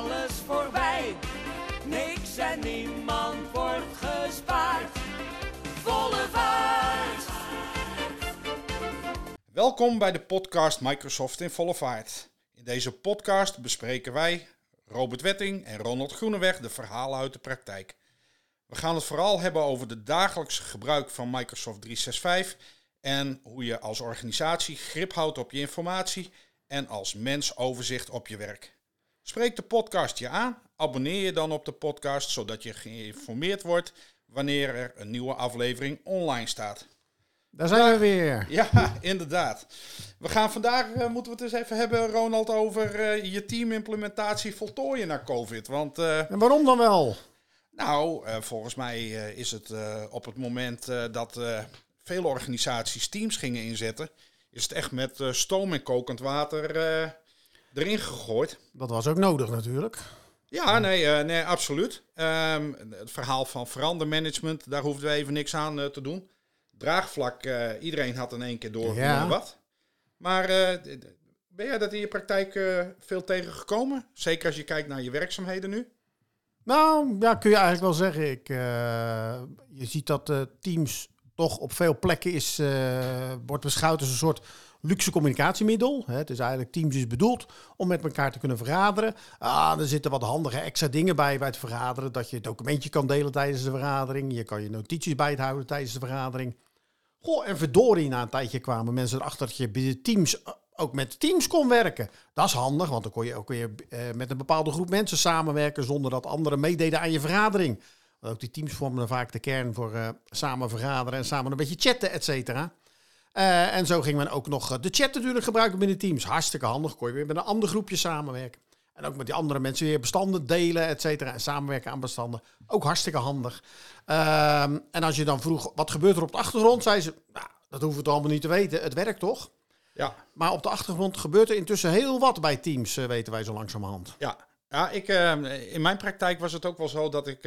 alles voorbij. Niks en niemand wordt gespaard. Volle vaart. Welkom bij de podcast Microsoft in volle vaart. In deze podcast bespreken wij, Robert Wetting en Ronald Groeneweg, de verhalen uit de praktijk. We gaan het vooral hebben over de dagelijkse gebruik van Microsoft 365 en hoe je als organisatie grip houdt op je informatie en als mens overzicht op je werk. Spreek de podcast je aan, abonneer je dan op de podcast zodat je geïnformeerd wordt wanneer er een nieuwe aflevering online staat. Daar zijn we weer. Ja, inderdaad. We gaan vandaag, eh, moeten we het eens even hebben, Ronald, over eh, je teamimplementatie voltooien na COVID. Want, eh, En waarom dan wel? nou, volgens mij is het op het moment dat veel organisaties teams gingen inzetten, is het echt met stoom en kokend water erin gegooid. Dat was ook nodig natuurlijk. Ja, nee, eh, nee absoluut. Ehm, het verhaal van verandermanagement, daar hoefden we even niks aan eh, te doen. Draagvlak, eh, iedereen had in één keer door Ja. wat. Maar ben jij dat in je praktijk veel tegengekomen? Zeker als je kijkt naar je werkzaamheden nu? Nou, ja, kun je eigenlijk wel zeggen. Ik, je ziet dat Teams toch op veel plekken is, wordt beschouwd als een soort luxe communicatiemiddel. Het is eigenlijk, Teams is bedoeld om met elkaar te kunnen vergaderen. Ah, er zitten wat handige extra dingen bij bij het vergaderen. Dat je documentje kan delen tijdens de vergadering. Je kan je notities bij het houden tijdens de vergadering. Goh, en verdorie, na een tijdje kwamen mensen erachter dat je binnen Teams eh, ook met Teams kon werken. Dat is handig, want dan kon je ook weer eh, met een bepaalde groep mensen samenwerken zonder dat anderen meededen aan je vergadering. Want ook die Teams vormden vaak de kern voor eh, samen vergaderen en samen een beetje chatten, et cetera. Eh, en zo ging men ook nog eh, de chat natuurlijk gebruiken binnen Teams. Hartstikke handig, kon je weer met een ander groepje samenwerken. En ook met die andere mensen weer bestanden delen, et cetera. En samenwerken aan bestanden. Ook hartstikke handig. Ehm, en als je dan vroeg, wat gebeurt er op de achtergrond? Zei ze, nou, dat hoeven we toch allemaal niet te weten. Het werkt toch? Ja, Maar op de achtergrond gebeurt er intussen heel wat bij Teams, eh, weten wij zo langzamerhand. ja. ja ik, in mijn praktijk was het ook wel zo dat ik,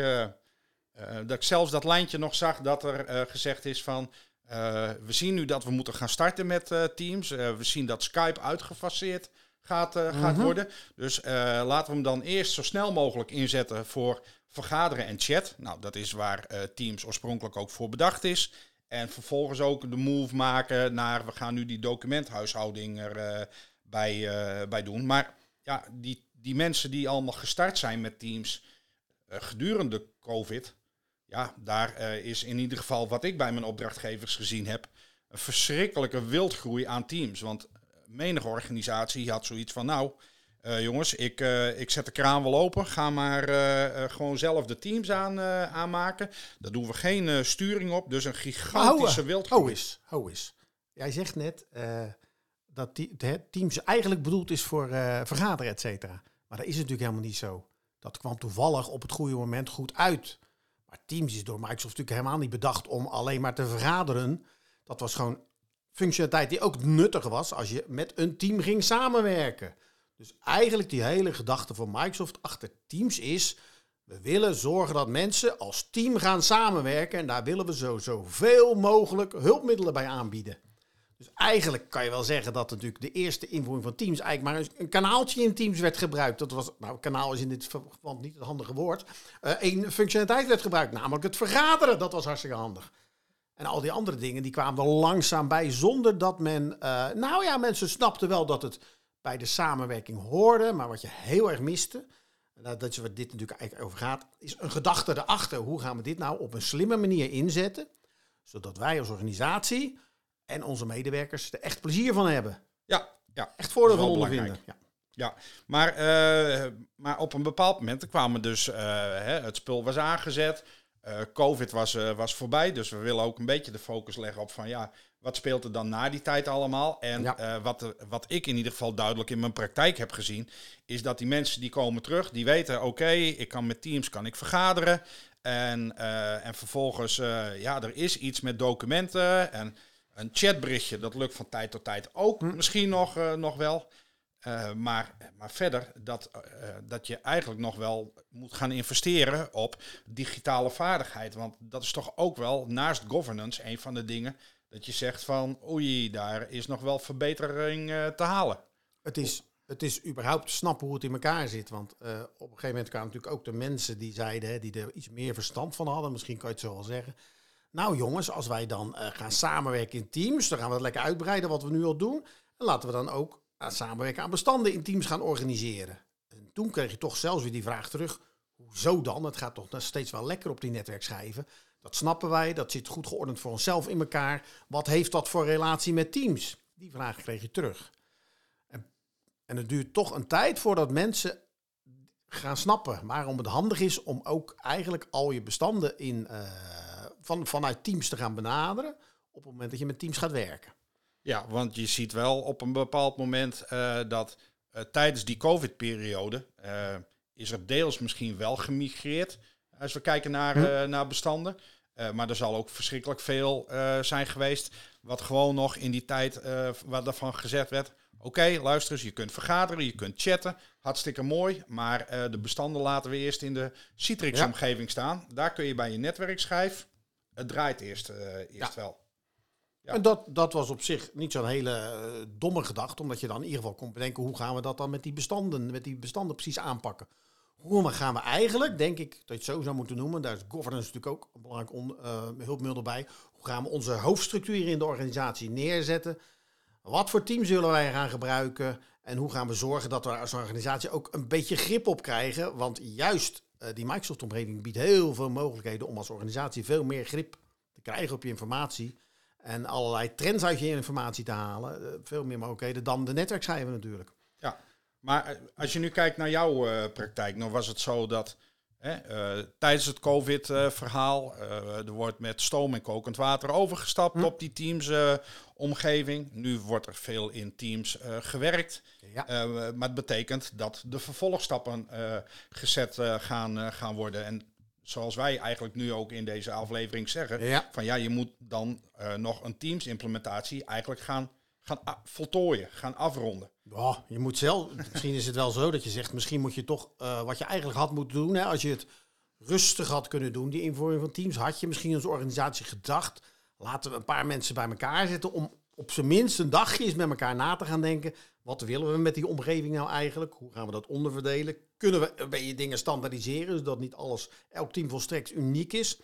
dat ik zelfs dat lijntje nog zag dat er gezegd is van... eh, we zien nu dat we moeten gaan starten met eh, Teams. Eh, we zien dat Skype uitgefaseerd gaat, gaat worden. Dus laten we hem dan eerst zo snel mogelijk inzetten voor vergaderen en chat. Nou, dat is waar Teams oorspronkelijk ook voor bedacht is. En vervolgens ook de move maken naar we gaan nu die documenthuishouding erbij bij, bij doen. Maar ja, die, die mensen die allemaal gestart zijn met Teams gedurende COVID, ja, daar eh, is in ieder geval wat ik bij mijn opdrachtgevers gezien heb, een verschrikkelijke wildgroei aan teams. Want menige organisatie had zoiets van, nou, eh, jongens, ik, eh, ik zet de kraan wel open, ga maar gewoon zelf de teams aan, aanmaken. Daar doen we geen sturing op, dus een gigantische Hou wildgroei. eens, hou eens. Jij zegt net dat die, de Teams eigenlijk bedoeld is voor vergaderen, et cetera. Maar dat is natuurlijk helemaal niet zo. Dat kwam toevallig op het goede moment goed uit. Maar Teams is door Microsoft natuurlijk helemaal niet bedacht om alleen maar te vergaderen. Dat was gewoon functionaliteit die ook nuttig was als je met een team ging samenwerken. Dus eigenlijk die hele gedachte van Microsoft achter Teams is... we willen zorgen dat mensen als team gaan samenwerken... en daar willen we zo zoveel mogelijk hulpmiddelen bij aanbieden. Dus eigenlijk kan je wel zeggen dat natuurlijk de eerste invoering van Teams... eigenlijk maar een, kanaaltje in Teams werd gebruikt. Dat was, nou, kanaal is in dit verband niet het handige woord. Eén functionaliteit werd gebruikt, namelijk het vergaderen. Dat was hartstikke handig. En al die andere dingen die kwamen er langzaam bij zonder dat men... eh, nou ja, mensen snapten wel dat het bij de samenwerking hoorde. Maar wat je heel erg miste, dat is wat dit natuurlijk eigenlijk over gaat... is een gedachte erachter. Hoe gaan we dit nou op een slimme manier inzetten... zodat wij als organisatie en onze medewerkers er echt plezier van hebben. Ja, ja. Echt voordeel van ondervinden. Ja. Ja, maar, eh, maar op een bepaald moment kwamen dus, eh, hè, het spul was aangezet, eh, COVID was, was voorbij, dus we willen ook een beetje de focus leggen op van ja, wat speelt er dan na die tijd allemaal? En Ja. wat, wat ik in ieder geval duidelijk in mijn praktijk heb gezien, is dat die mensen die komen terug, die weten oké, ik kan met Teams kan ik vergaderen en, en vervolgens, ja, er is iets met documenten en een chatberichtje, dat lukt van tijd tot tijd ook misschien nog, eh, nog wel. Eh, maar, maar verder dat, eh, dat je eigenlijk nog wel moet gaan investeren op digitale vaardigheid. Want dat is toch ook wel naast governance een van de dingen dat je zegt van oei, daar is nog wel verbetering te halen. Het is, het is überhaupt snappen hoe het in elkaar zit. Want op een gegeven moment kwamen natuurlijk ook de mensen die zeiden, hè, die er iets meer verstand van hadden, misschien kan je het zo wel zeggen. Nou jongens, als wij dan eh, gaan samenwerken in teams, dan gaan we het lekker uitbreiden wat we nu al doen. En laten we dan ook aan samenwerken aan bestanden in teams gaan organiseren. En toen kreeg je toch zelfs weer die vraag terug, hoezo dan? Het gaat toch nog steeds wel lekker op die netwerkschijven. Dat snappen wij, dat zit goed geordend voor onszelf in elkaar. Wat heeft dat voor relatie met teams? Die vraag kreeg je terug. En, en het duurt toch een tijd voordat mensen gaan snappen waarom het handig is om ook eigenlijk al je bestanden in, uh, van, vanuit teams te gaan benaderen op het moment dat je met teams gaat werken. Ja, want je ziet wel op een bepaald moment uh, dat uh, tijdens die COVID-periode is er deels misschien wel gemigreerd. Als we kijken naar, hm. naar bestanden. Maar er zal ook verschrikkelijk veel zijn geweest. Wat gewoon nog in die tijd wat ervan gezegd werd. Oké, okay, luister eens, je kunt vergaderen, je kunt chatten. Hartstikke mooi. Maar de bestanden laten we eerst in de Citrix-omgeving ja. staan. Daar kun je bij je netwerkschijf. Het draait eerst, eerst ja. wel. Ja. En dat, dat was op zich niet zo'n hele domme gedachte. Omdat je dan in ieder geval kon bedenken hoe gaan we dat dan met die bestanden, met die bestanden precies aanpakken hoe gaan we eigenlijk, denk ik, dat je het zo zou moeten noemen, daar is governance natuurlijk ook een belangrijk on, uh, hulpmiddel bij. Hoe gaan we onze hoofdstructuur in de organisatie neerzetten? Wat voor team zullen wij gaan gebruiken? En hoe gaan we zorgen dat we als organisatie ook een beetje grip op krijgen? Want juist die Microsoft-omgeving biedt heel veel mogelijkheden om als organisatie veel meer grip te krijgen op je informatie. En allerlei trends uit je informatie te halen. Uh, veel meer mogelijkheden dan de netwerkschijven natuurlijk. Ja, maar eh, als je nu kijkt naar jouw uh, praktijk, nou was het zo dat hè, uh, tijdens het COVID-verhaal, er wordt met stoom en kokend water overgestapt hm. op die Teams-omgeving. nu wordt er veel in Teams gewerkt. Ja. maar het betekent dat de vervolgstappen gezet gaan, gaan worden. En zoals wij eigenlijk nu ook in deze aflevering zeggen, ja. van ja, je moet dan nog een Teams-implementatie eigenlijk gaan gaan voltooien, gaan afronden. Oh, je moet zelf, misschien is het wel zo dat je zegt, misschien moet je toch wat je eigenlijk had moeten doen. Hè, als je het rustig had kunnen doen, die invoering van teams, had je misschien als organisatie gedacht, laten we een paar mensen bij elkaar zetten om op zijn minst een dagje eens met elkaar na te gaan denken. Wat willen we met die omgeving nou eigenlijk? Hoe gaan we dat onderverdelen? Kunnen we een beetje dingen standaardiseren, zodat niet alles, elk team volstrekt uniek is?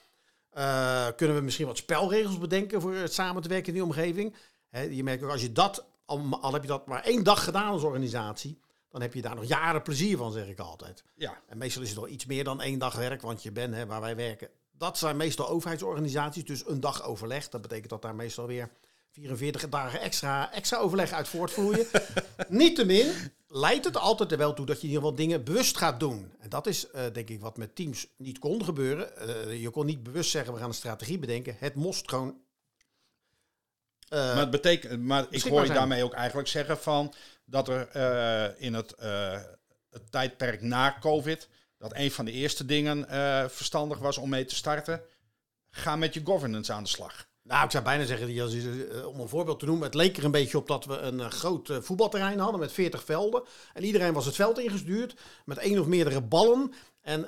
Uh, kunnen we misschien wat spelregels bedenken voor het samen te werken in die omgeving? He, je merkt ook als je dat, al, al, heb je dat maar één dag gedaan als organisatie, dan heb je daar nog jaren plezier van, zeg ik altijd. Ja. En meestal is het wel iets meer dan één dag werk, want je bent hè, waar wij werken. Dat zijn meestal overheidsorganisaties, dus een dag overleg. Dat betekent dat daar meestal weer 44 dagen extra, extra overleg uit voortvloeien. Niettemin leidt het altijd er wel toe dat je in ieder geval dingen bewust gaat doen. En dat is uh, denk ik wat met teams niet kon gebeuren. Uh, je kon niet bewust zeggen, we gaan een strategie bedenken. Het moest gewoon uh, maar het betekent, maar ik hoor je daarmee ook eigenlijk zeggen van dat er in het, het, tijdperk na COVID, dat een van de eerste dingen verstandig was om mee te starten. Ga met je governance aan de slag. Nou, ik zou bijna zeggen, om een voorbeeld te noemen, het leek er een beetje op dat we een groot voetbalterrein hadden met 40 velden. En iedereen was het veld ingestuurd met één of meerdere ballen. En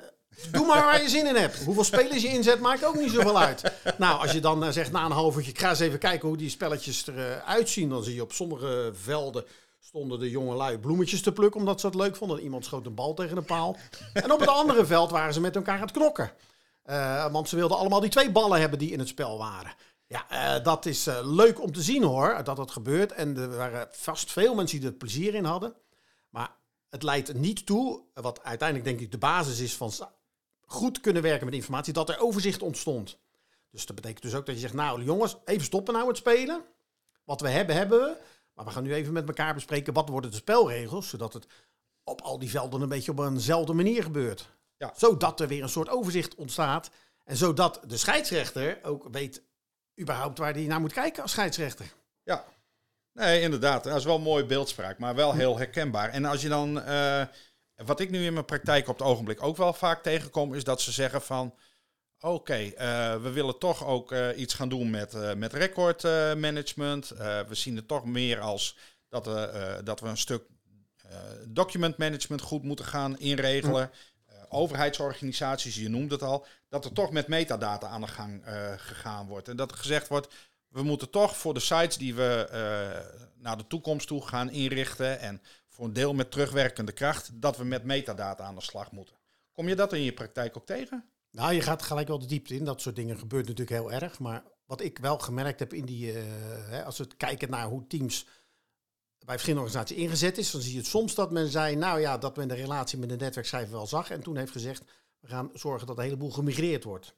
Doe maar waar je zin in hebt. Hoeveel spelers je inzet, maakt ook niet zoveel uit. Nou, als je dan zegt na een half uurtje, ik ga eens even kijken hoe die spelletjes eruit zien. Dan zie je op sommige velden stonden de jonge lui bloemetjes te plukken omdat ze het leuk vonden. Iemand schoot een bal tegen de paal. En op het andere veld waren ze met elkaar aan het knokken. Uh, want ze wilden allemaal die twee ballen hebben die in het spel waren. Ja, uh, dat is uh, leuk om te zien hoor, dat dat gebeurt. En er waren vast veel mensen die er plezier in hadden. Maar het leidt niet toe, wat uiteindelijk denk ik de basis is van goed kunnen werken met informatie, dat er overzicht ontstond. Dus dat betekent dus ook dat je zegt, nou jongens, even stoppen nou het spelen. Wat we hebben, hebben we. Maar we gaan nu even met elkaar bespreken, wat worden de spelregels, zodat het op al die velden een beetje op eenzelfde manier gebeurt. Ja. Zodat er weer een soort overzicht ontstaat. En zodat de scheidsrechter ook weet überhaupt waar hij naar moet kijken als scheidsrechter. Ja, nee, inderdaad. Dat is wel een mooie beeldspraak, maar wel heel herkenbaar. En als je dan... Uh wat ik nu in mijn praktijk op het ogenblik ook wel vaak tegenkom, is dat ze zeggen van. Oké, okay, uh, we willen toch ook uh, iets gaan doen met, uh, met recordmanagement. we zien het toch meer als dat, we dat we een stuk document management goed moeten gaan inregelen. overheidsorganisaties, je noemt het al, dat er toch met metadata aan de gang gegaan wordt. En dat er gezegd wordt, we moeten toch voor de sites die we naar de toekomst toe gaan inrichten en voor een deel met terugwerkende kracht, dat we met metadata aan de slag moeten. Kom je dat in je praktijk ook tegen? Nou, je gaat gelijk wel de diepte in. Dat soort dingen gebeurt natuurlijk heel erg. Maar wat ik wel gemerkt heb in die, eh, hè, als we kijken naar hoe teams bij verschillende organisaties ingezet is, dan zie je het soms dat men zei, nou ja, dat men de relatie met de netwerkschrijver wel zag. En toen heeft gezegd, we gaan zorgen dat een heleboel gemigreerd wordt.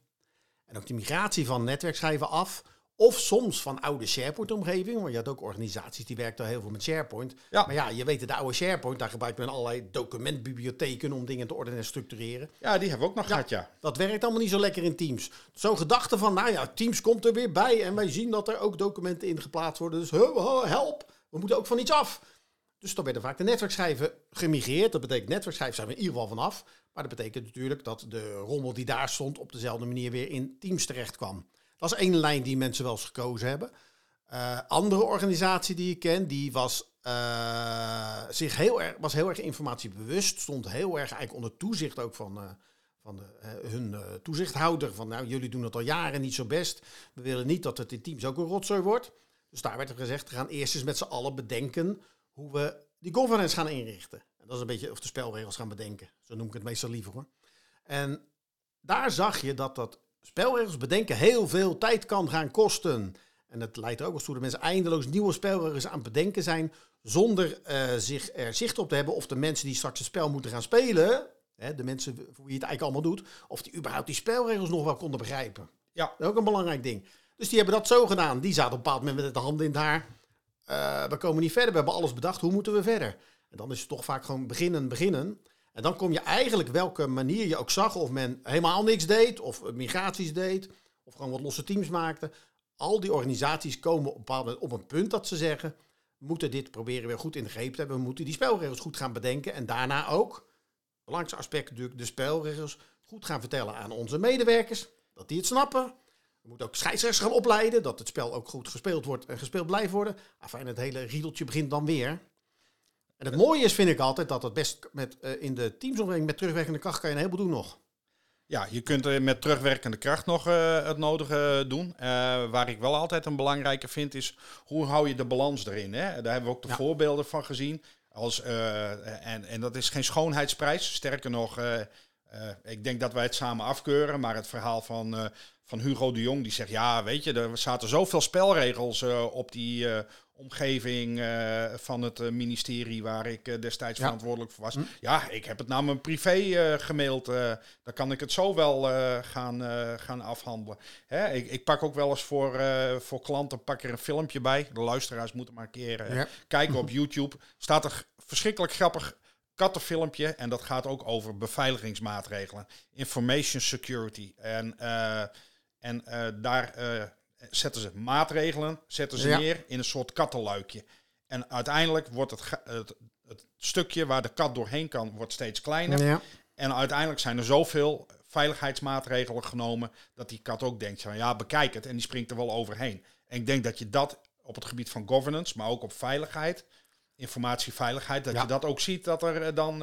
En ook die migratie van netwerkschrijven af, of soms van oude SharePoint-omgeving. Want je had ook organisaties die werkten heel veel met SharePoint. Ja. Maar ja, je weet, de oude SharePoint, daar gebruikt men allerlei documentbibliotheken om dingen te ordenen en structureren. Ja, die hebben we ook nog Ja. gehad, ja. Dat werkt allemaal niet zo lekker in Teams. Zo'n gedachte van, nou ja, Teams komt er weer bij en wij zien dat er ook documenten in geplaatst worden. Dus help, we moeten ook van iets af. Dus dan werden vaak de netwerkschijven gemigreerd. Dat betekent netwerkschijven zijn we in ieder geval vanaf. Maar dat betekent natuurlijk dat de rommel die daar stond op dezelfde manier weer in Teams terecht kwam. Dat is één lijn die mensen wel eens gekozen hebben. Eh, andere organisatie die ik ken, die was, eh, zich heel erg, was heel erg informatiebewust. Stond heel erg eigenlijk onder toezicht ook van, eh, van de, hun toezichthouder. Van nou, jullie doen het al jaren niet zo best. We willen niet dat het in teams ook een rotzooi wordt. Dus daar werd er gezegd, we gaan eerst eens met z'n allen bedenken hoe we die governance gaan inrichten. En dat is een beetje, of de spelregels gaan bedenken. Zo noem ik het meestal liever hoor. En daar zag je dat dat spelregels bedenken heel veel tijd kan gaan kosten. En het leidt er ook wel toe dat mensen eindeloos nieuwe spelregels aan het bedenken zijn. Zonder eh, zich er zicht op te hebben of de mensen die straks het spel moeten gaan spelen. Hè, de mensen voor wie het eigenlijk allemaal doet. Of die überhaupt die spelregels nog wel konden begrijpen. Ja. Dat is ook een belangrijk ding. Dus die hebben dat zo gedaan. Die zaten op een bepaald moment met de handen in het haar. Eh, we komen niet verder. We hebben alles bedacht. Hoe moeten we verder? En dan is het toch vaak gewoon beginnen, beginnen. En dan kom je eigenlijk welke manier je ook zag. Of men helemaal niks deed. Of migraties deed. Of gewoon wat losse teams maakte. Al die organisaties komen op een bepaald moment op een punt dat ze zeggen... We moeten dit proberen weer goed in de greep te hebben. We moeten die spelregels goed gaan bedenken. En daarna ook, belangrijkste aspect natuurlijk, de spelregels goed gaan vertellen aan onze medewerkers. Dat die het snappen. We moeten ook scheidsrechters gaan opleiden. Dat het spel ook goed gespeeld wordt en gespeeld blijft worden. Enfin, het hele riedeltje begint dan weer. En het mooie is, vind ik altijd, dat het best met, eh, in de teamsomgeving met terugwerkende kracht kan je een heleboel doen nog. Ja, je kunt er met terugwerkende kracht nog eh, het nodige doen. Eh, waar ik wel altijd een belangrijke vind is, hoe hou je de balans erin? Hè? Daar hebben we ook de Ja. voorbeelden van gezien. Als, en, en dat is geen schoonheidsprijs. Sterker nog, ik denk dat wij het samen afkeuren. Maar het verhaal van, van Hugo de Jong, die zegt... Ja, weet je, er zaten zoveel spelregels eh, op die eh, omgeving eh, van het ministerie... waar ik destijds Ja. verantwoordelijk voor was. Hm. Ja, ik heb het naar mijn privé gemaild. dan kan ik het zo wel gaan, gaan afhandelen. Hè, ik, ik pak ook wel eens voor, voor klanten pak er een filmpje bij. De luisteraars moeten maar een keer Ja. kijken op YouTube. Staat er verschrikkelijk grappig kattenfilmpje. En dat gaat ook over beveiligingsmaatregelen. Information security. En, en eh, daar eh, zetten ze maatregelen zetten ze Ja. neer in een soort kattenluikje. En uiteindelijk wordt het, het, het stukje waar de kat doorheen kan, wordt steeds kleiner. Ja. En uiteindelijk zijn er zoveel veiligheidsmaatregelen genomen dat die kat ook denkt van ja, bekijk het en die springt er wel overheen. En ik denk dat je dat op het gebied van governance, maar ook op veiligheid, informatieveiligheid, dat Ja. je dat ook ziet dat er eh, dan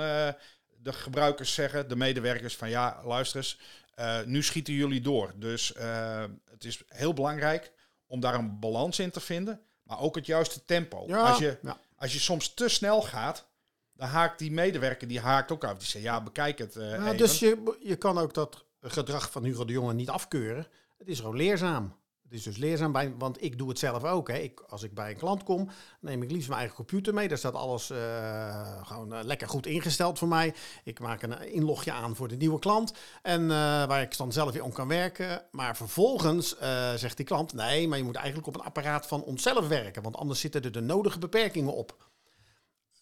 de gebruikers zeggen, de medewerkers van ja, luister eens, eh, nu schieten jullie door. Dus eh, het is heel belangrijk om daar een balans in te vinden, maar ook het juiste tempo. Ja. Als, je, Ja. als je soms te snel gaat, dan haakt die medewerker die haakt ook af. Die zegt ja, bekijk het. eh, Ja, even. dus je, je kan ook dat gedrag van Hugo de Jonge niet afkeuren. Het is gewoon leerzaam. Het is dus leerzaam, bij, want ik doe het zelf ook. Hè. Ik, als ik bij een klant kom, neem ik liefst mijn eigen computer mee. Daar staat alles eh, gewoon eh, lekker goed ingesteld voor mij. Ik maak een eh, inlogje aan voor de nieuwe klant. En waar ik dan zelf weer om kan werken. Maar vervolgens zegt die klant, nee, maar je moet eigenlijk op een apparaat van onszelf werken. Want anders zitten er de nodige beperkingen op.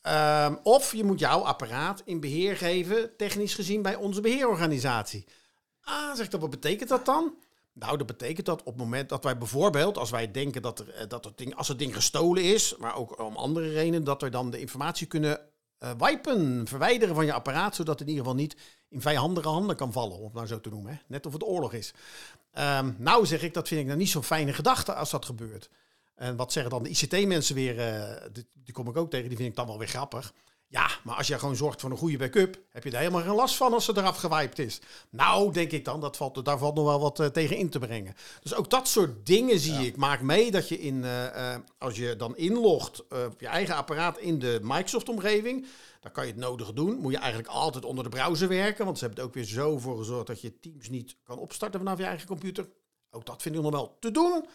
Ehm, of je moet jouw apparaat in beheer geven, technisch gezien, bij onze beheerorganisatie. Ah, zegt dat, wat betekent dat dan? Nou, dat betekent dat op het moment dat wij bijvoorbeeld, als wij denken dat, er, eh, dat het ding, als het ding gestolen is, maar ook om andere redenen, dat we dan de informatie kunnen eh wipen, verwijderen van je apparaat, zodat het in ieder geval niet in vijandige handen kan vallen, om het nou zo te noemen. Hè? Net of het oorlog is. Ehm, nou zeg ik, dat vind ik nou niet zo'n fijne gedachte als dat gebeurt. En wat zeggen dan de ICT-mensen weer, eh, die kom ik ook tegen, die vind ik dan wel weer grappig. Ja, maar als je gewoon zorgt voor een goede backup, heb je daar helemaal geen last van als ze eraf gewiped is. Nou, denk ik dan, dat valt, daar valt nog wel wat uh, tegen in te brengen. Dus ook dat soort dingen zie ik. Maak mee dat je in, uh, uh, als je dan inlogt op je eigen apparaat in de Microsoft-omgeving, dan kan je het nodige doen. Moet je eigenlijk altijd onder de browser werken, want ze hebben het ook weer zo voor gezorgd dat je Teams niet kan opstarten vanaf je eigen computer. Ook dat vind ik nog wel te doen.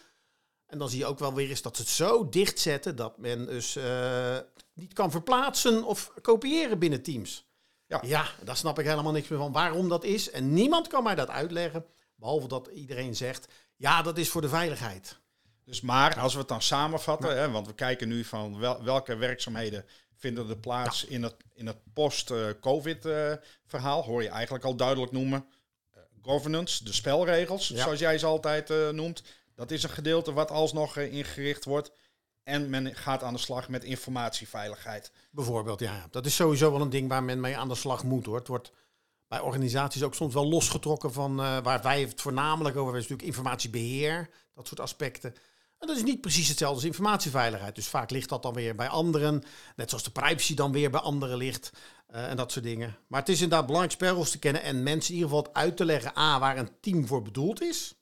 En dan zie je ook wel weer eens dat ze het zo dicht zetten dat men dus uh, niet kan verplaatsen of kopiëren binnen Teams. Ja. ja, daar snap ik helemaal niks meer van waarom dat is. En niemand kan mij dat uitleggen, behalve dat iedereen zegt, ja, dat is voor de veiligheid. Dus maar, als we het dan samenvatten, hè, want we kijken nu van wel, welke werkzaamheden vinden er plaats ja. in het, in het post-COVID-verhaal, hoor je eigenlijk al duidelijk noemen. Uh, governance, de spelregels, ja. zoals jij ze altijd uh, noemt. Dat is een gedeelte wat alsnog uh, ingericht wordt. En men gaat aan de slag met informatieveiligheid. Bijvoorbeeld, ja. Dat is sowieso wel een ding waar men mee aan de slag moet. Hoor. Het wordt bij organisaties ook soms wel losgetrokken van uh, waar wij het voornamelijk over hebben, is natuurlijk informatiebeheer, dat soort aspecten. En dat is niet precies hetzelfde als informatieveiligheid. Dus vaak ligt dat dan weer bij anderen. Net zoals de privacy dan weer bij anderen ligt. Uh, en dat soort dingen. Maar het is inderdaad belangrijk spelregels te kennen en mensen in ieder geval uit te leggen. A, waar een team voor bedoeld is.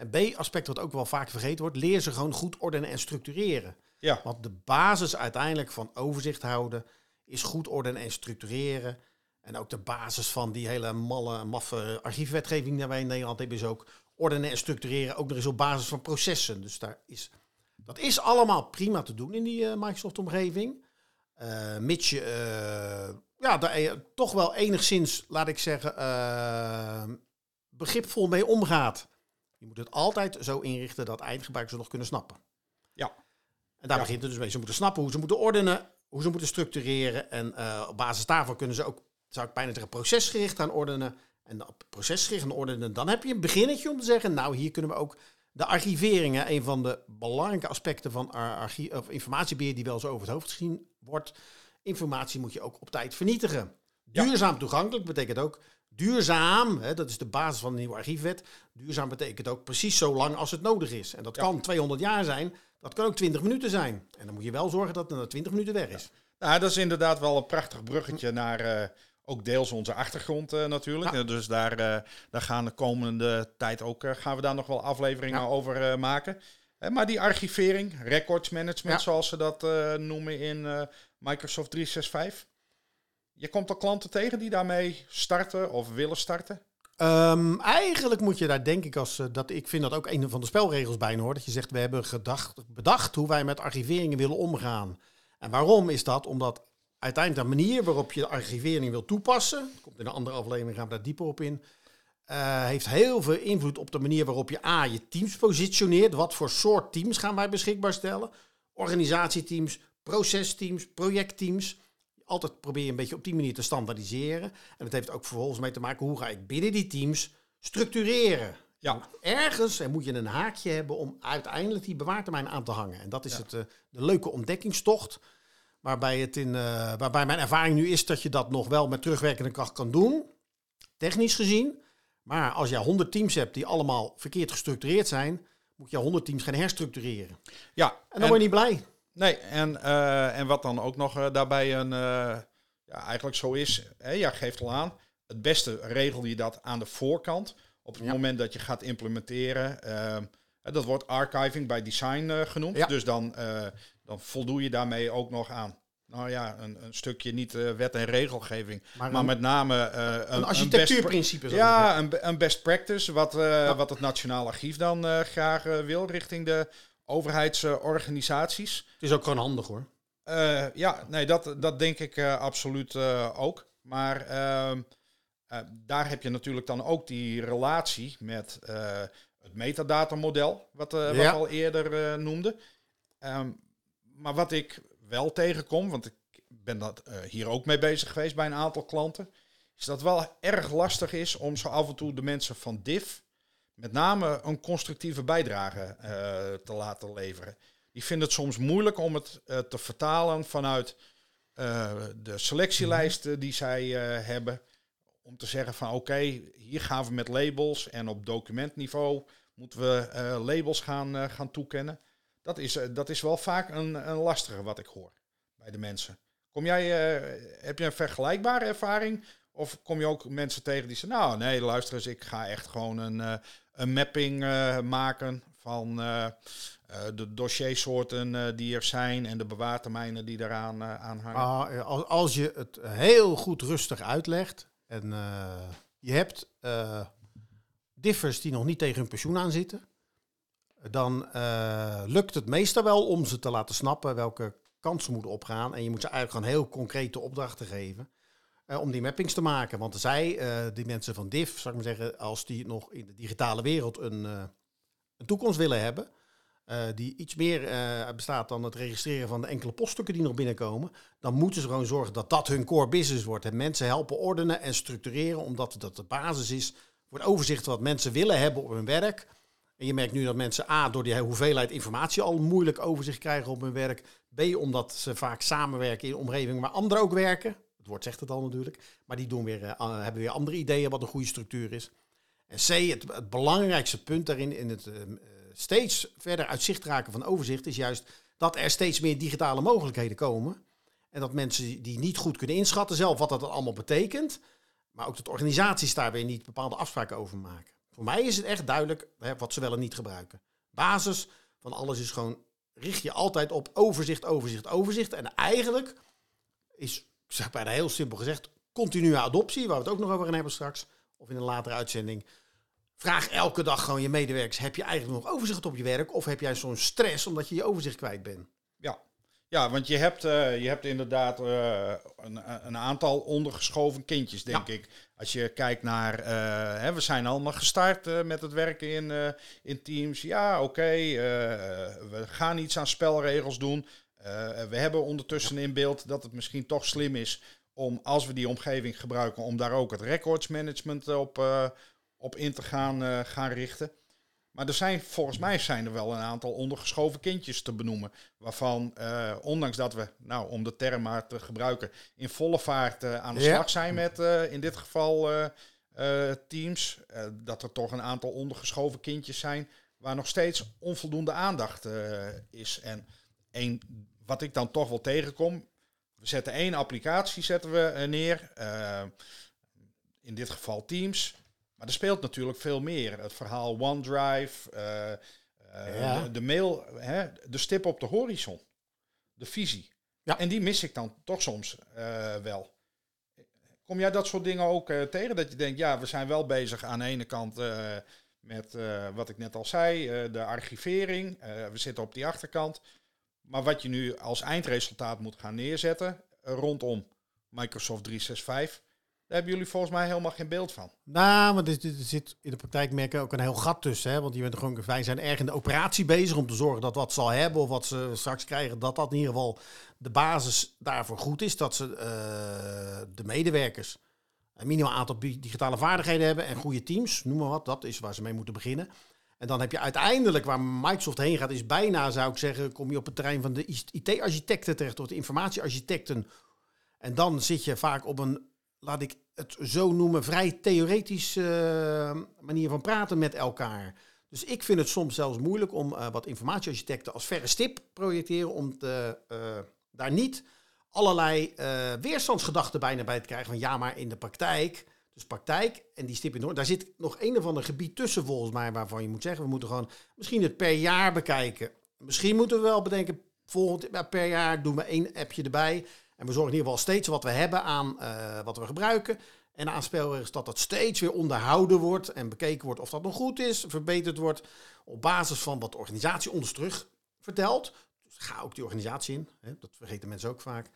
En B-aspect wat ook wel vaak vergeten wordt, leer ze gewoon goed ordenen en structureren. Ja. Want de basis uiteindelijk van overzicht houden is goed ordenen en structureren. En ook de basis van die hele malle, maffe archiefwetgeving die wij in Nederland hebben, is ook ordenen en structureren. Ook nog eens op basis van processen. Dus daar is, dat is allemaal prima te doen in die uh, Microsoft-omgeving. Uh, mits je uh, ja, daar toch wel enigszins, laat ik zeggen, begripvol mee omgaat. Je moet het altijd zo inrichten dat eindgebruikers het nog kunnen snappen. Ja. En daar Ja. begint het dus mee. Ze moeten snappen hoe ze moeten ordenen, hoe ze moeten structureren. En eh, op basis daarvan kunnen ze ook, zou ik bijna zeggen, procesgericht gaan ordenen. En op procesgericht gaan ordenen, dan heb je een beginnetje om te zeggen, nou hier kunnen we ook de archiveringen, een van de belangrijke aspecten van archie- of informatiebeheer die wel eens over het hoofd gezien wordt. Informatie moet je ook op tijd vernietigen. Duurzaam toegankelijk betekent ook duurzaam, hè, dat is de basis van de nieuwe archiefwet. Duurzaam betekent ook precies zo lang als het nodig is. En dat Ja. kan 200 jaar zijn, dat kan ook 20 minuten zijn. En dan moet je wel zorgen dat het na 20 minuten weg is. Nou, dat is inderdaad wel een prachtig bruggetje naar eh, ook deels onze achtergrond eh, natuurlijk. Ja. Dus daar, eh, daar gaan de komende tijd ook, gaan we daar nog wel afleveringen Ja. over maken. Maar die archivering, records management Ja. zoals ze dat noemen in Microsoft 365. Je komt al klanten tegen die daarmee starten of willen starten. Ehm, eigenlijk moet je daar denk ik als eh, dat ik vind dat ook een van de spelregels bijna hoor. Dat je zegt we hebben gedacht, bedacht hoe wij met archiveringen willen omgaan. En waarom is dat? Omdat uiteindelijk de manier waarop je de archivering wil toepassen, komt in een andere aflevering gaan we daar dieper op in, eh, heeft heel veel invloed op de manier waarop je A, je teams positioneert. Wat voor soort teams gaan wij beschikbaar stellen? Organisatieteams, procesteams, projectteams. Altijd probeer je een beetje op die manier te standaardiseren. En het heeft ook vervolgens mee te maken hoe ga ik binnen die teams structureren. Ja, Ergens eh, moet je een haakje hebben om uiteindelijk die bewaartermijn aan te hangen. En dat is Ja. het, eh, de leuke ontdekkingstocht. Waarbij, het in, eh, waarbij mijn ervaring nu is dat je dat nog wel met terugwerkende kracht kan doen. Technisch gezien. Maar als jij 100 teams hebt die allemaal verkeerd gestructureerd zijn, moet je 100 teams gaan herstructureren. ja. En dan word je niet blij. Nee, en, eh, en wat dan ook nog eh, daarbij een, eh, ja, eigenlijk zo is, hè, ja, geeft al aan, het beste regel je dat aan de voorkant. Op het Ja. moment dat je gaat implementeren, ehm, dat wordt archiving by design genoemd. Ja. Dus dan, dan voldoe je daarmee ook nog aan, nou ja, een, een stukje niet wet en regelgeving, Maar, met name een, architectuurprincipe. ja, een, een best practice, wat, wat het Nationaal Archief dan graag wil richting de overheidsorganisaties. Het is ook gewoon handig hoor. Eh, ja, nee, dat, dat denk ik eh, absoluut eh, ook. Maar ehm, eh, daar heb je natuurlijk dan ook die relatie met het metadatamodel, wat, wat we al eerder eh, noemde. Ehm, maar wat ik wel tegenkom, want ik ben dat, hier ook mee bezig geweest bij een aantal klanten, is dat wel erg lastig is om zo af en toe de mensen van DIF met name een constructieve bijdrage eh, te laten leveren. Die vinden het soms moeilijk om het eh, te vertalen vanuit eh, de selectielijsten die zij hebben. Om te zeggen van oké, hier gaan we met labels en op documentniveau moeten we labels gaan, gaan toekennen. Dat is, dat is wel vaak een, een lastige wat ik hoor bij de mensen. Kom jij, heb je een vergelijkbare ervaring? Of kom je ook mensen tegen die zeggen, nou nee, luister eens, ik ga echt gewoon een, een mapping eh, maken van eh, eh, de dossiersoorten die er zijn en de bewaartermijnen die daaraan aan hangen. Ah, als, als je het heel goed rustig uitlegt en je hebt differs die nog niet tegen hun pensioen aan zitten, dan lukt het meestal wel om ze te laten snappen welke kansen moeten opgaan. En je moet ze eigenlijk gewoon heel concrete opdrachten geven eh, om die mappings te maken. Want zij, eh, die mensen van DIF, zou ik maar zeggen, als die nog in de digitale wereld een, eh, een toekomst willen hebben, die iets meer bestaat dan het registreren van de enkele poststukken die nog binnenkomen, dan moeten ze gewoon zorgen dat dat hun core business wordt. En mensen helpen ordenen en structureren, omdat dat de basis is voor het overzicht wat mensen willen hebben op hun werk. En je merkt nu dat mensen A, door die hoeveelheid informatie al moeilijk overzicht krijgen op hun werk. B, omdat ze vaak samenwerken in omgevingen waar anderen ook werken. Het woord zegt het al natuurlijk. Maar die doen weer, eh, hebben weer andere ideeën wat een goede structuur is. En C, het, het belangrijkste punt daarin in het eh, steeds verder uit zicht raken van overzicht is juist dat er steeds meer digitale mogelijkheden komen. En dat mensen die niet goed kunnen inschatten zelf wat dat allemaal betekent, maar ook dat organisaties daar weer niet bepaalde afspraken over maken. Voor mij is het echt duidelijk hè, wat ze wel en niet gebruiken. Basis van alles is gewoon, richt je altijd op overzicht, overzicht, overzicht. En eigenlijk is, ik zeg bijna heel simpel gezegd, continue adoptie, waar we het ook nog over gaan hebben straks, of in een latere uitzending. Vraag elke dag gewoon je medewerkers, heb je eigenlijk nog overzicht op je werk? Of heb jij zo'n stress omdat je je overzicht kwijt bent? Ja. ja, want je hebt, eh, je hebt inderdaad eh, een, een aantal ondergeschoven kindjes, denk Ja. ik. Als je kijkt naar, eh, hè, we zijn allemaal gestart met het werken in, in teams. Ja, oké, we gaan iets aan spelregels doen. Eh, we hebben ondertussen in beeld dat het misschien toch slim is om, als we die omgeving gebruiken, om daar ook het records management op, eh, op in te gaan, eh, gaan richten. Maar er zijn, volgens mij zijn er wel een aantal ondergeschoven kindjes te benoemen. Waarvan, ondanks dat we, nou, om de term maar te gebruiken, in volle vaart aan de Ja. slag zijn met, in dit geval, teams. dat er toch een aantal ondergeschoven kindjes zijn waar nog steeds onvoldoende aandacht is. En één, wat ik dan toch wel tegenkom, we zetten één applicatie zetten we, eh, neer. eh, in dit geval Teams. Maar er speelt natuurlijk veel meer. Het verhaal OneDrive, eh, Ja. de, de mail, hè, de stip op de horizon, de visie. Ja. En die mis ik dan toch soms wel. Kom jij dat soort dingen ook tegen? Dat je denkt, ja, we zijn wel bezig aan de ene kant met wat ik net al zei, de archivering. We zitten op die achterkant. Maar wat je nu als eindresultaat moet gaan neerzetten eh, rondom Microsoft 365, daar hebben jullie volgens mij helemaal geen beeld van. Nou, maar er, zit in de praktijk merk ik ook een heel gat tussen. Hè? Want je bent gewoon, wij zijn erg in de operatie bezig om te zorgen dat wat ze al hebben of wat ze straks krijgen, dat dat in ieder geval de basis daarvoor goed is. Dat ze eh, de medewerkers een minimaal aantal digitale vaardigheden hebben en goede teams, noem maar wat. Dat is waar ze mee moeten beginnen. En dan heb je uiteindelijk, waar Microsoft heen gaat, is bijna, zou ik zeggen, kom je op het terrein van de IT-architecten terecht, of de informatiearchitecten. En dan zit je vaak op een, laat ik het zo noemen, vrij theoretisch eh, manier van praten met elkaar. Dus ik vind het soms zelfs moeilijk om eh, wat informatiearchitecten als verre stip projecteren, om te, eh, daar niet allerlei weerstandsgedachten bijna bij te krijgen. Van ja, maar in de praktijk, dus praktijk en die stip in Noord, daar zit nog een of ander gebied tussen volgens mij, waarvan je moet zeggen, we moeten gewoon misschien het per jaar bekijken. Misschien moeten we wel bedenken, volgend per jaar doen we één appje erbij. En we zorgen in ieder geval steeds wat we hebben aan eh, wat we gebruiken. En aan spelregels dat dat steeds weer onderhouden wordt en bekeken wordt of dat nog goed is, verbeterd wordt. Op basis van wat de organisatie ons terug vertelt. Dus ga ook die organisatie in. Hè? Dat vergeten mensen ook vaak.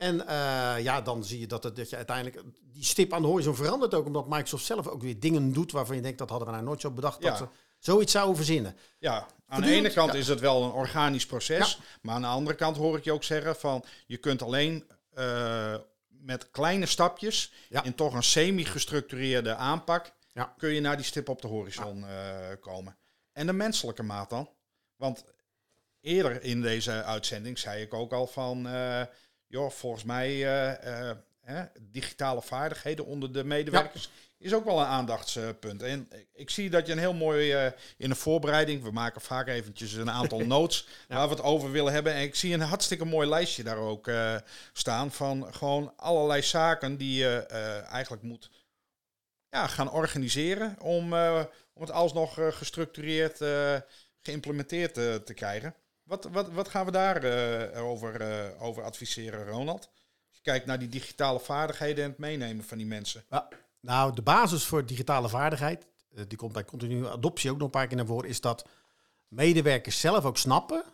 En eh, ja, dan zie je dat, het, dat je uiteindelijk die stip aan de horizon verandert ook. Omdat Microsoft zelf ook weer dingen doet waarvan je denkt dat hadden we nou nooit zo bedacht Ja. dat ze zoiets zouden verzinnen. Ja, aan de ene kant ja. is het wel een organisch proces, maar aan de andere kant hoor ik je ook zeggen van je kunt alleen eh, met kleine stapjes in toch een semi-gestructureerde aanpak kun je naar die stip op de horizon eh, komen. En de menselijke maat dan? Want eerder in deze uitzending zei ik ook al van, joh, volgens mij eh, eh, hè, digitale vaardigheden onder de medewerkers is ook wel een aandachtspunt. En ik zie dat je een heel mooi eh, in de voorbereiding, we maken vaak eventjes een aantal notes waar we het over willen hebben. En ik zie een hartstikke mooi lijstje daar ook eh, staan van gewoon allerlei zaken die je eh, eigenlijk moet ja, gaan organiseren om, om het alsnog gestructureerd geïmplementeerd te krijgen. Wat, wat, wat gaan we daar over, over adviseren, Ronald? Als je kijkt naar die digitale vaardigheden en het meenemen van die mensen. Ja. Nou, de basis voor digitale vaardigheid, eh, die komt bij continue adoptie ook nog een paar keer naar voren, is dat medewerkers zelf ook snappen.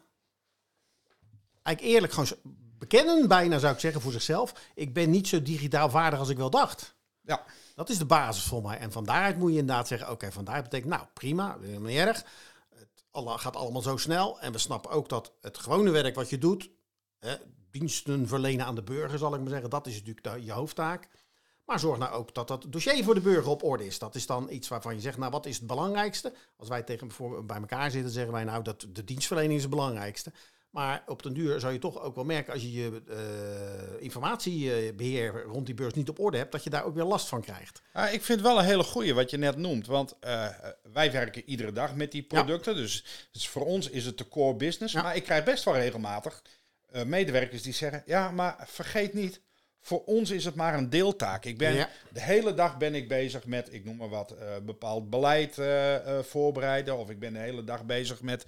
Eigenlijk eerlijk gewoon bekennen, bijna zou ik zeggen voor zichzelf. Ik ben niet zo digitaal vaardig als ik wel dacht. Ja. Dat is de basis voor mij. En van daaruit moet je inderdaad zeggen, oké, van daaruit betekent, nou prima, helemaal niet erg. Gaat allemaal zo snel. En we snappen ook dat het gewone werk wat je doet, hè, diensten verlenen aan de burger, zal ik maar zeggen, dat is natuurlijk je hoofdtaak. Maar zorg nou ook dat dat dossier voor de burger op orde is. Dat is dan iets waarvan je zegt, nou wat is het belangrijkste? Als wij tegen bij elkaar zitten, zeggen wij nou dat de dienstverlening is het belangrijkste. Maar op den duur zou je toch ook wel merken als je je uh, informatiebeheer rond die beurs niet op orde hebt, dat je daar ook weer last van krijgt. Ik vind wel een hele goeie wat je net noemt. Want uh, wij werken iedere dag met die producten. Dus, dus, voor ons is het de core business. Maar ik krijg best wel regelmatig eh, medewerkers die zeggen: Ja, maar vergeet niet, voor ons is het maar een deeltaak. Ik ben, De hele dag ben ik bezig met, ik noem maar wat, bepaald beleid voorbereiden. Of ik ben de hele dag bezig met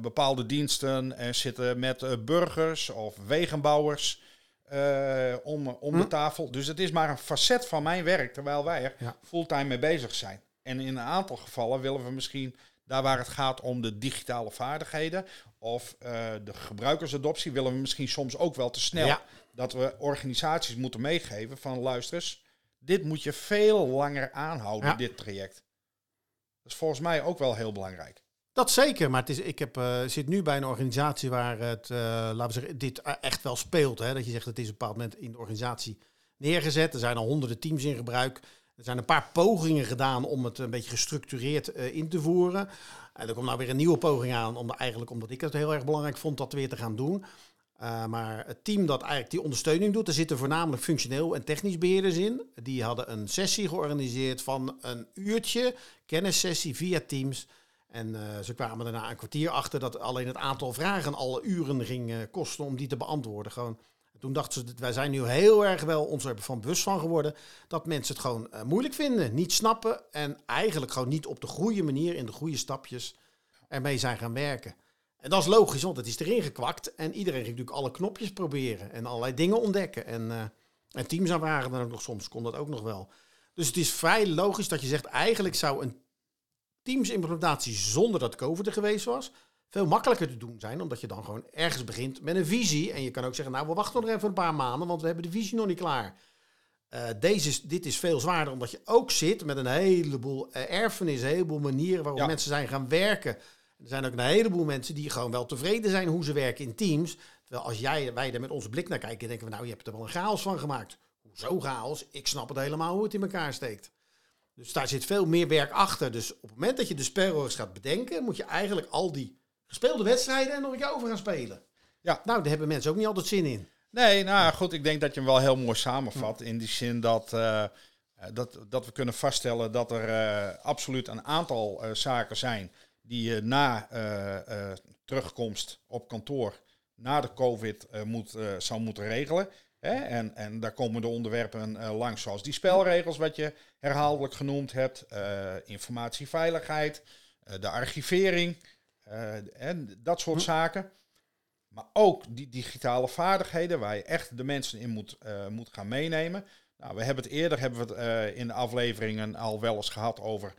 bepaalde diensten en zitten met burgers of wegenbouwers om, om de hm? tafel. Dus het is maar een facet van mijn werk, terwijl wij er fulltime mee bezig zijn. En in een aantal gevallen willen we misschien daar waar het gaat om de digitale vaardigheden of de gebruikersadoptie, willen we misschien soms ook wel te snel. Ja dat we organisaties moeten meegeven van luister dit moet je veel langer aanhouden, dit traject. Dat is volgens mij ook wel heel belangrijk. Dat zeker, maar het is, ik heb, uh, zit nu bij een organisatie waar het, uh, laten we zeggen, dit e-, echt wel speelt. Hè? Dat je zegt, het is op een bepaald moment in de organisatie neergezet. Er zijn al honderden teams in gebruik. Er zijn een paar pogingen gedaan om het een beetje gestructureerd in te voeren. En er komt nou weer een nieuwe poging aan, om eigenlijk omdat ik het heel erg belangrijk vond dat weer te gaan doen. Maar het team dat eigenlijk die ondersteuning doet, er zitten voornamelijk functioneel en technisch beheerders in. Die hadden een sessie georganiseerd van een uurtje, kennissessie via Teams. En uh, ze kwamen daarna een kwartier achter dat alleen het aantal vragen al uren ging uh, kosten om die te beantwoorden. Gewoon. toen dachten ze, wij zijn nu heel erg wel ons ervan bewust van geworden dat mensen het gewoon moeilijk vinden, niet snappen en eigenlijk gewoon niet op de goede manier, in de goede stapjes ermee zijn gaan werken. En dat is logisch, want het is erin gekwakt. En iedereen ging natuurlijk alle knopjes proberen en allerlei dingen ontdekken. En, en teams aanvragen dan ook nog soms, kon dat ook nog wel. Dus het is vrij logisch dat je zegt, eigenlijk zou een Teams implementatie zonder dat COVID er geweest was, veel makkelijker te doen zijn. Omdat je dan gewoon ergens begint met een visie. En je kan ook zeggen, nou we wachten nog even een paar maanden, want we hebben de visie nog niet klaar. Uh, deze, dit is veel zwaarder omdat je ook zit met een heleboel erfenis, een heleboel manieren waarop mensen zijn gaan werken er zijn ook een heleboel mensen die gewoon wel tevreden zijn hoe ze werken in teams. Terwijl als jij, wij er met onze blik naar kijken, denken we nou, je hebt er wel een chaos van gemaakt. Hoezo chaos? Ik snap het helemaal hoe het in elkaar steekt. Dus daar zit veel meer werk achter. Dus op het moment dat je de spelregels gaat bedenken, moet je eigenlijk al die gespeelde wedstrijden er nog een keer over gaan spelen. Ja. Nou, daar hebben mensen ook niet altijd zin in. Nee, nou goed, ik denk dat je hem wel heel mooi samenvat. In die zin dat, uh, dat, dat we kunnen vaststellen dat er uh, absoluut een aantal uh, zaken zijn die je na terugkomst op kantoor, na de COVID, moet, zou moeten regelen. Hè? En, en daar komen de onderwerpen langs, zoals die spelregels, wat je herhaaldelijk genoemd hebt, informatieveiligheid, de archivering en dat soort hm. zaken. Maar ook die digitale vaardigheden, waar je echt de mensen in moet, moet gaan meenemen. Nou, we hebben het eerder hebben we het, in de afleveringen al wel eens gehad over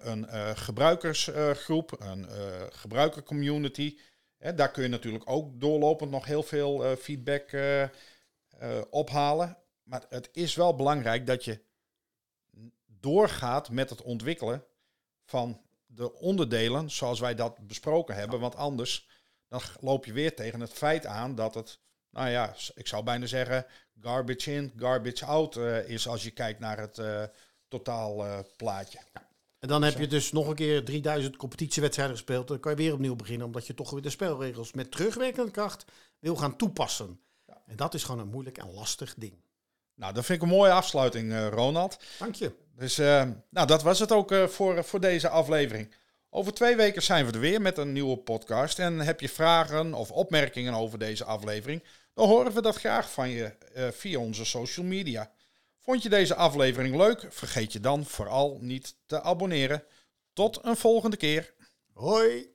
een gebruikersgroep, een gebruikercommunity. daar kun je natuurlijk ook doorlopend nog heel veel feedback ophalen. Maar het is wel belangrijk dat je doorgaat met het ontwikkelen van de onderdelen zoals wij dat besproken hebben. Want anders dan loop je weer tegen het feit aan dat het, nou ja, ik zou bijna zeggen, garbage in, garbage out is als je kijkt naar het totaal plaatje. En dan heb je dus nog een keer 3000 competitiewedstrijden gespeeld. Dan kan je weer opnieuw beginnen, omdat je toch weer de spelregels met terugwerkende kracht wil gaan toepassen. En dat is gewoon een moeilijk en lastig ding. Nou, dat vind ik een mooie afsluiting, eh, Ronald. Dank je. Dus eh, nou, dat was het ook eh, voor, voor deze aflevering. Over twee weken zijn we er weer met een nieuwe podcast. En heb je vragen of opmerkingen over deze aflevering, dan horen we dat graag van je via onze social media. Vond je deze aflevering leuk? Vergeet je dan vooral niet te abonneren. Tot een volgende keer. Hoi.